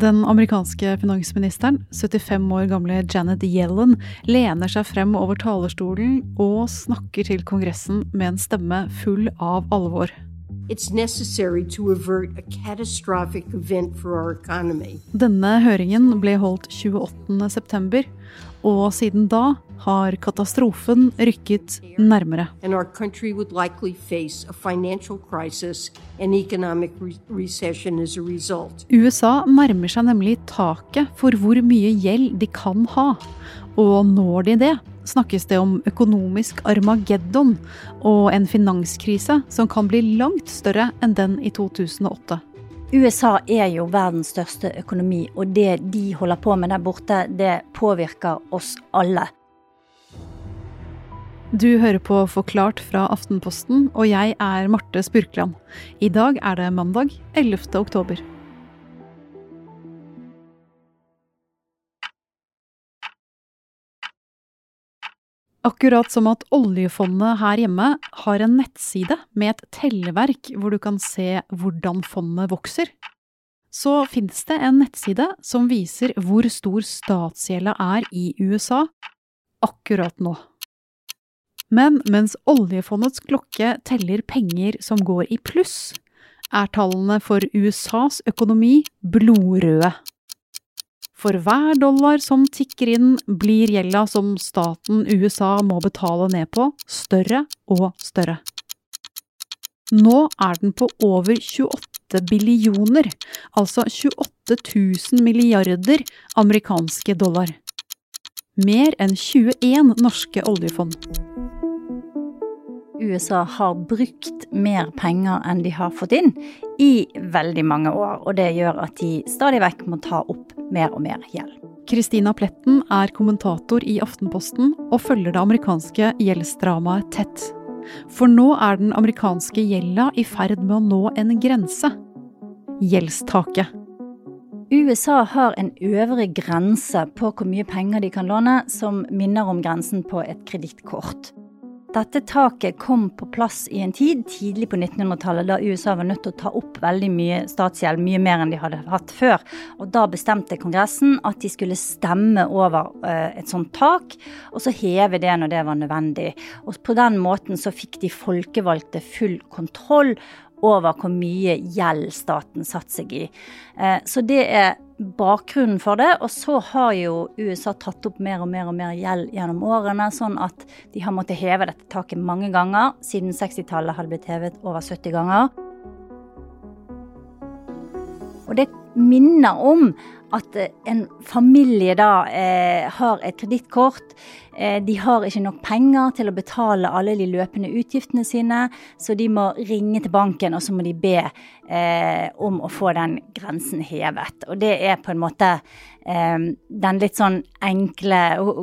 Den amerikanske finansministeren, 75 år gamle Janet Yellen, lener seg frem over talerstolen og snakker til Kongressen med en stemme full av alvor. Denne høringen ble holdt 28.9, og siden da har katastrofen rykket nærmere. USA nærmer seg nemlig taket for hvor mye gjeld de kan ha. Og når de det, snakkes det om økonomisk armageddon og en finanskrise som kan bli langt større enn den i 2008. USA er jo verdens største økonomi, og det de holder på med der borte, det påvirker oss alle. Du hører på Forklart fra Aftenposten, og jeg er Marte Spurkland. I dag er det mandag 11. oktober. Akkurat som at oljefondet her hjemme har en nettside med et telleverk hvor du kan se hvordan fondet vokser, så finnes det en nettside som viser hvor stor statsgjelda er i USA akkurat nå. Men mens oljefondets klokke teller penger som går i pluss, er tallene for USAs økonomi blodrøde. For hver dollar som tikker inn, blir gjelda som staten USA må betale ned på, større og større. Nå er den på over 28 billioner, altså 28 000 milliarder amerikanske dollar. Mer enn 21 norske oljefond. USA har brukt mer penger enn de har fått inn i veldig mange år. Og det gjør at de stadig vekk må ta opp mer og mer gjeld. Kristina Pletten er kommentator i Aftenposten og følger det amerikanske gjeldsdramaet tett. For nå er den amerikanske gjelda i ferd med å nå en grense. Gjeldstaket. USA har en øvre grense på hvor mye penger de kan låne, som minner om grensen på et kredittkort. Dette taket kom på plass i en tid tidlig på 1900-tallet, da USA var nødt til å ta opp veldig mye statsgjeld, mye mer enn de hadde hatt før. Og da bestemte Kongressen at de skulle stemme over uh, et sånt tak, og så heve det når det var nødvendig. Og på den måten så fikk de folkevalgte full kontroll over hvor mye gjeld staten satte seg i. Uh, så det er bakgrunnen for det. Og så har jo USA tatt opp mer og mer og mer gjeld gjennom årene, sånn at de har måttet heve dette taket mange ganger. Siden 60-tallet har det blitt hevet over 70 ganger. Og det minner om at eh, en familie da eh, har et kredittkort. Eh, de har ikke nok penger til å betale alle de løpende utgiftene sine, så de må ringe til banken og så må de be eh, om å få den grensen hevet. Og det er på en måte eh, den litt sånn enkle og,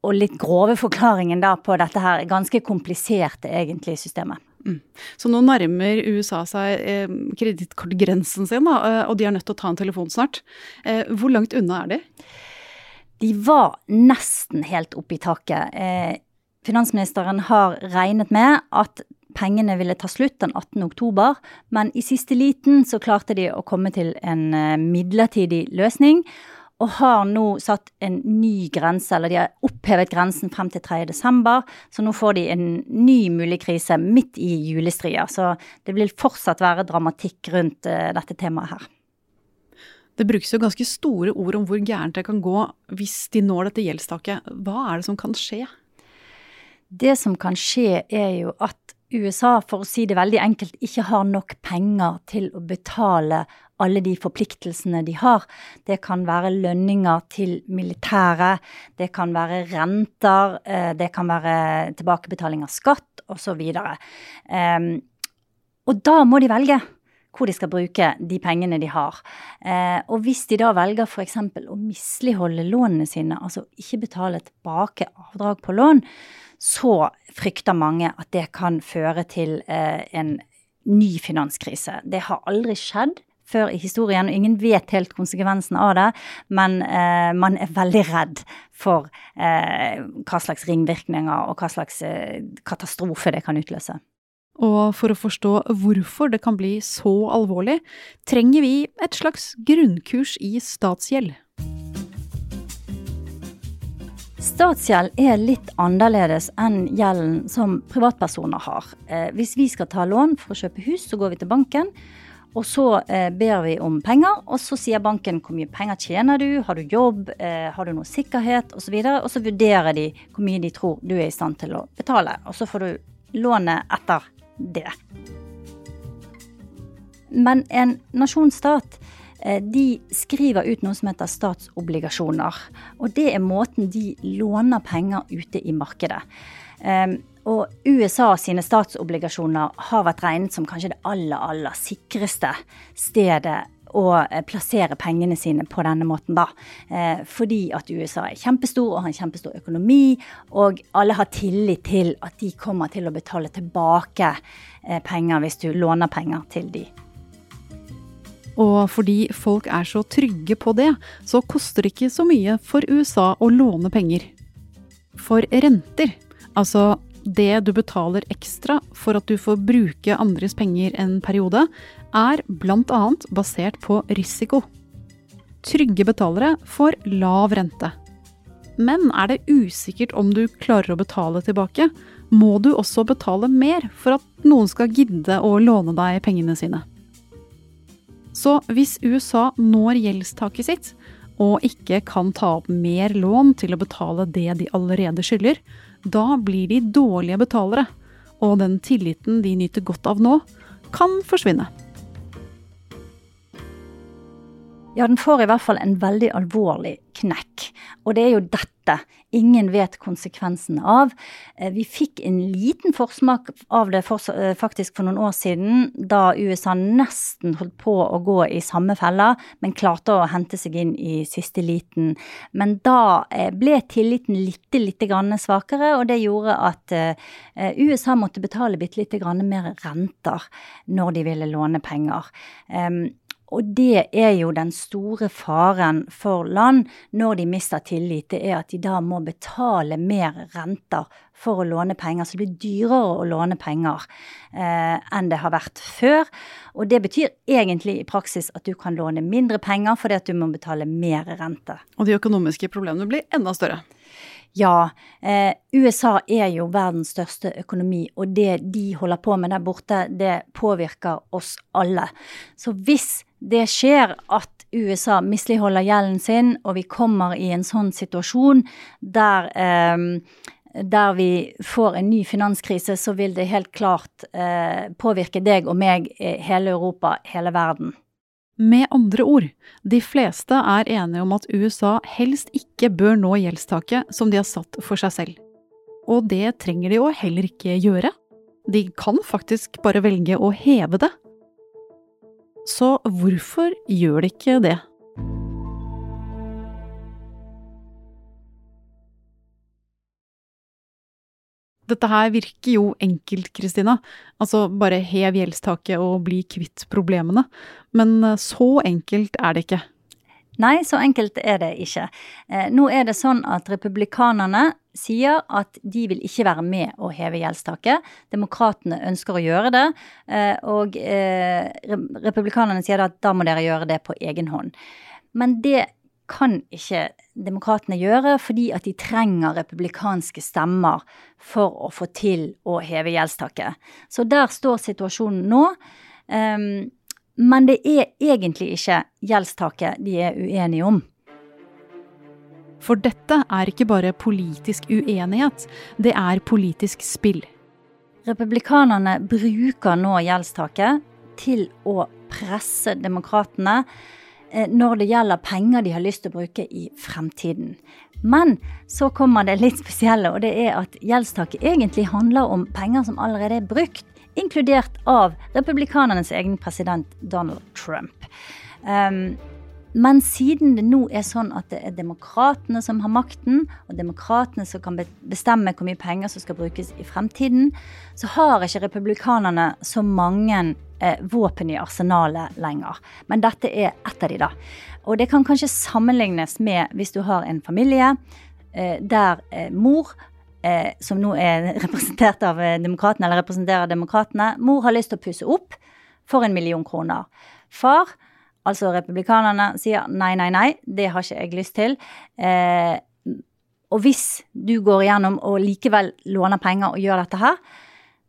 og, litt grove forklaringen da på dette her ganske kompliserte egentlig systemet. Mm. Så nå nærmer USA seg eh, kredittkortgrensen sin, da, eh, og de er nødt til å ta en telefon snart. Eh, hvor langt unna er de? De var nesten helt oppe i taket. Eh, finansministeren har regnet med at pengene ville ta slutt den 18. oktober, men i siste liten så klarte de å komme til en midlertidig løsning og har nå satt en ny grense, eller de har opphevet grensen frem til 3. desember, så nå får de en ny mulig krise midt i julestria. Så det vil fortsatt være dramatikk rundt uh, dette temaet her. Det brukes jo ganske store ord om hvor gærent det kan gå hvis de når dette gjeldstaket. Hva er det som kan skje? Det som kan skje, er jo at USA, for å si det veldig enkelt, ikke har nok penger til å betale alle de forpliktelsene de har. Det kan være lønninger til militære, det kan være renter, eh, det kan være tilbakebetaling av skatt osv. Og, og da må de velge hvor de skal bruke de pengene de har. Eh, og hvis de da velger f.eks. å misligholde lånene sine, altså ikke betale tilbake avdrag på lån, så frykter mange at det kan føre til eh, en ny finanskrise. Det har aldri skjedd før i historien, og ingen vet helt konsekvensen av det, men eh, man er veldig redd for eh, hva slags ringvirkninger og hva slags eh, katastrofe det kan utløse. Og for å forstå hvorfor det kan bli så alvorlig, trenger vi et slags grunnkurs i statsgjeld. Statsgjeld er litt annerledes enn gjelden som privatpersoner har. Eh, hvis vi skal ta lån for å kjøpe hus, så går vi til banken. Og så eh, ber vi om penger, og så sier banken hvor mye penger tjener du, har du jobb, eh, har du noe sikkerhet osv. Og, så og så vurderer de hvor mye de tror du er i stand til å betale. Og så får du lånet etter det. Men en nasjonsstat eh, de skriver ut noe som heter statsobligasjoner. Og det er måten de låner penger ute i markedet. Ehm, og USA sine statsobligasjoner har vært regnet som kanskje det aller, aller sikreste stedet å eh, plassere pengene sine på denne måten, da. Eh, fordi at USA er kjempestor og har en kjempestor økonomi, og alle har tillit til at de kommer til å betale tilbake eh, penger hvis du låner penger til de. Og fordi folk er så trygge på det, så koster det ikke så mye for USA å låne penger. For renter, altså det du betaler ekstra for at du får bruke andres penger en periode, er bl.a. basert på risiko. Trygge betalere får lav rente. Men er det usikkert om du klarer å betale tilbake, må du også betale mer for at noen skal gidde å låne deg pengene sine. Så hvis USA når gjeldstaket sitt, og ikke kan ta opp mer lån til å betale det de allerede skylder, da blir de dårlige betalere, og den tilliten de nyter godt av nå, kan forsvinne. Ja, den får i hvert fall en veldig alvorlig knekk. Og det er jo dette ingen vet konsekvensen av. Eh, vi fikk en liten forsmak av det for, eh, faktisk for noen år siden, da USA nesten holdt på å gå i samme fella, men klarte å hente seg inn i siste liten. Men da eh, ble tilliten litt, litt svakere, og det gjorde at USA måtte betale bitte litt mer renter når de ville låne penger. Og det er jo den store faren for land når de mister tillit. Det er at de da må betale mer renter for å låne penger. Så det blir dyrere å låne penger eh, enn det har vært før. Og det betyr egentlig i praksis at du kan låne mindre penger fordi at du må betale mer rente. Og de økonomiske problemene blir enda større. Ja, eh, USA er jo verdens største økonomi, og det de holder på med der borte, det påvirker oss alle. Så hvis det skjer at USA misligholder gjelden sin, og vi kommer i en sånn situasjon der, eh, der vi får en ny finanskrise, så vil det helt klart eh, påvirke deg og meg, hele Europa, hele verden. Med andre ord, de fleste er enige om at USA helst ikke bør nå gjeldstaket som de har satt for seg selv. Og det trenger de jo heller ikke gjøre. De kan faktisk bare velge å heve det. Så hvorfor gjør de ikke det? Dette her virker jo enkelt, Kristina. Altså bare hev gjeldstaket og bli kvitt problemene. Men eh, så enkelt er det ikke. Nei, så enkelt er det ikke. Eh, nå er det sånn at republikanerne sier at de vil ikke være med å heve gjeldstaket. Demokratene ønsker å gjøre det, eh, og republikanerne sier at da må dere gjøre det på egen hånd. Men det kan ikke demokratene gjøre, fordi at de trenger republikanske stemmer for å få til å heve gjeldstaket. Så der står situasjonen nå. Um, men det er egentlig ikke gjeldstaket de er uenige om. For dette er ikke bare politisk uenighet, det er politisk spill. Republikanerne bruker nå gjeldstaket til å presse demokratene når det gjelder penger de har lyst til å bruke i fremtiden. Men så kommer det litt spesielle, og det er at gjeldstaket egentlig handler om penger som allerede er brukt, inkludert av republikanernes egen president Donald Trump. Um, men siden det nå er sånn at det er demokratene som har makten, og demokratene som kan bestemme hvor mye penger som skal brukes i fremtiden, så har ikke republikanerne så mange eh, våpen i arsenalet lenger. Men dette er ett av de, da. Og det kan kanskje sammenlignes med hvis du har en familie eh, der eh, mor eh, som nå er representert av eh, demokratene, eller representerer demokratene, mor har lyst til å pusse opp for en million kroner. Far, altså republikanerne, sier nei, nei, nei, det har ikke jeg lyst til. Eh, og hvis du går igjennom og likevel låner penger og gjør dette her,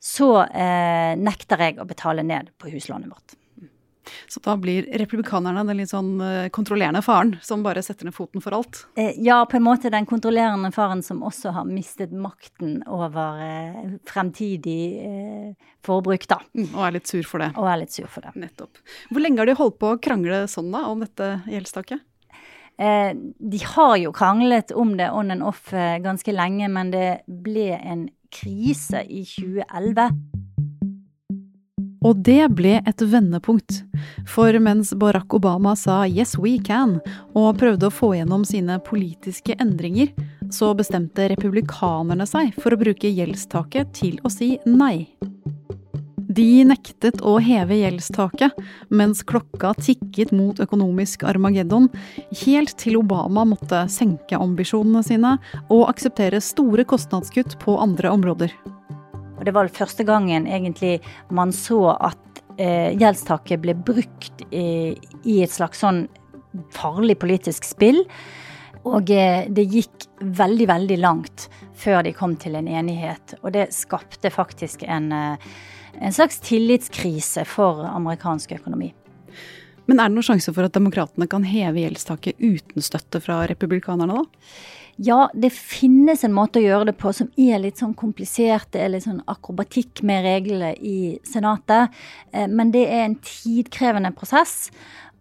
så eh, nekter jeg å betale ned på huslånet vårt. Så da blir republikanerne den litt sånn eh, kontrollerende faren som bare setter ned foten for alt? Eh, ja, på en måte den kontrollerende faren som også har mistet makten over eh, fremtidig forbruk, da. Mm, og er litt sur for det. Og er litt sur for det. Nettopp. Hvor lenge har de holdt på å krangle sånn da, om dette gjeldstaket? de har jo kranglet om det on and off ganske lenge, men det ble en krise i 2011. Og det ble et vendepunkt. For mens Barack Obama sa 'yes, we can' og prøvde å få gjennom sine politiske endringer, så bestemte republikanerne seg for å bruke gjeldstaket til å si nei. De nektet å heve gjeldstaket, mens klokka tikket mot økonomisk armageddon, helt til Obama måtte senke ambisjonene sine og akseptere store kostnadskutt på andre områder. Det var første gangen egentlig man så at eh, gjeldstaket ble brukt i, i, et slags sånn farlig politisk spill. Og eh, det gikk veldig, veldig langt før de kom til en enighet. Og det skapte faktisk en, eh, en slags tillitskrise for amerikansk økonomi. Men er det noen sjanse for at demokratene kan heve gjeldstaket uten støtte fra republikanerne, da? Ja, det finnes en måte å gjøre det på som er litt sånn komplisert. Det er litt sånn akrobatikk med reglene i Senatet. Eh, men det er en tidkrevende prosess.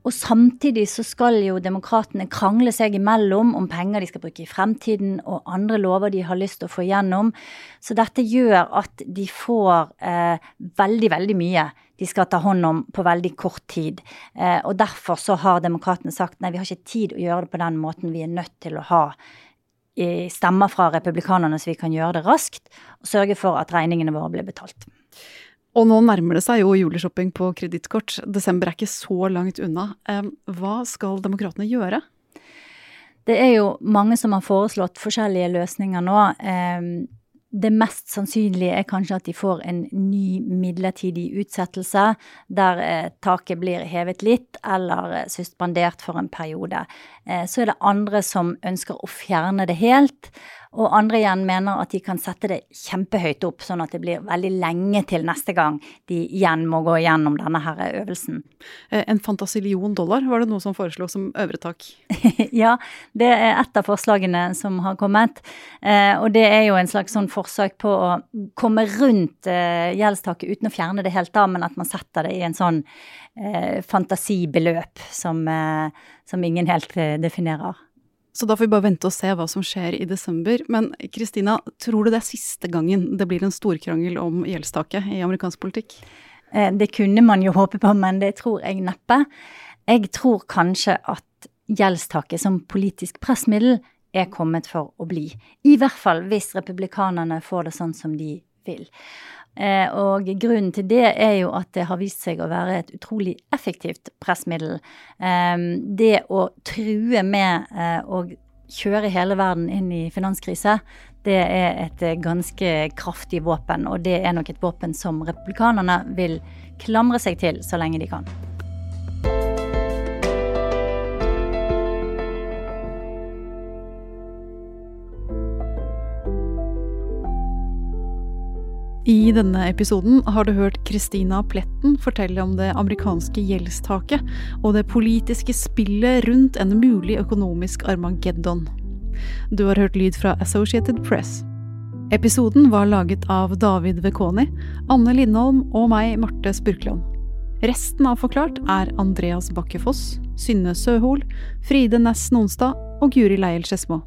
Og samtidig så skal jo demokratene krangle seg imellom om penger de skal bruke i fremtiden, og andre lover de har lyst til å få igjennom. Så dette gjør at de får eh, veldig, veldig mye de skal ta hånd om på veldig kort tid. Eh, og derfor så har demokratene sagt nei, vi har ikke tid å gjøre det på den måten. Vi er nødt til å ha stemmer fra republikanerne så vi kan gjøre det raskt, og sørge for at regningene våre blir betalt. Og nå nærmer det seg jo juleshopping på kredittkort. Desember er ikke så langt unna. Hva skal demokratene gjøre? Det er jo mange som har foreslått forskjellige løsninger nå det mest sannsynlige er kanskje at de får en ny midlertidig utsettelse, der eh, taket blir hevet litt eller eh, suspendert for en periode. Eh, så er det andre som ønsker å fjerne det helt. Og andre igjen mener at de kan sette det kjempehøyt opp, sånn at det blir veldig lenge til neste gang de igjen må gå igjennom denne her øvelsen. Eh, en fantasillion dollar, var det noe som foreslo som øvre tak? ja, det er et av forslagene som har kommet. Eh, og det er jo en slags sånn forsøk på å komme rundt eh, gjeldstaket uten å fjerne det helt av, men at man setter det i en sånn fantasibeløp som, som ingen helt definerer. Så da får vi bare vente og se hva som skjer i desember. Men Kristina, tror du det er siste gangen det blir en storkrangel om gjeldstaket i amerikansk politikk? Eh, det kunne man jo håpe på, men det tror jeg neppe. Jeg tror kanskje at gjeldstaket som politisk pressmiddel er kommet for å bli. I hvert fall hvis republikanerne får det sånn som de vil. Eh, og grunnen til det er jo at det har vist seg å være et utrolig effektivt pressmiddel. Ehm, det å true med eh, å kjøre hele verden inn i finanskrise, det er et eh, ganske kraftig våpen. Og det er nok et våpen som republikanerne vil klamre seg til så lenge de kan. I denne episoden har du hørt Christina Pletten fortelle om det amerikanske gjeldstaket og det politiske spillet rundt en mulig økonomisk armageddon. Du har hørt lyd fra Associated Press. Episoden var laget av David Vekoni, Anne Lindholm og meg, Marte Spurkland. Resten av Forklart er Andreas Bakkefoss, Synne Søhol, Fride Næss Nonstad og Guri Leiel Skedsmo.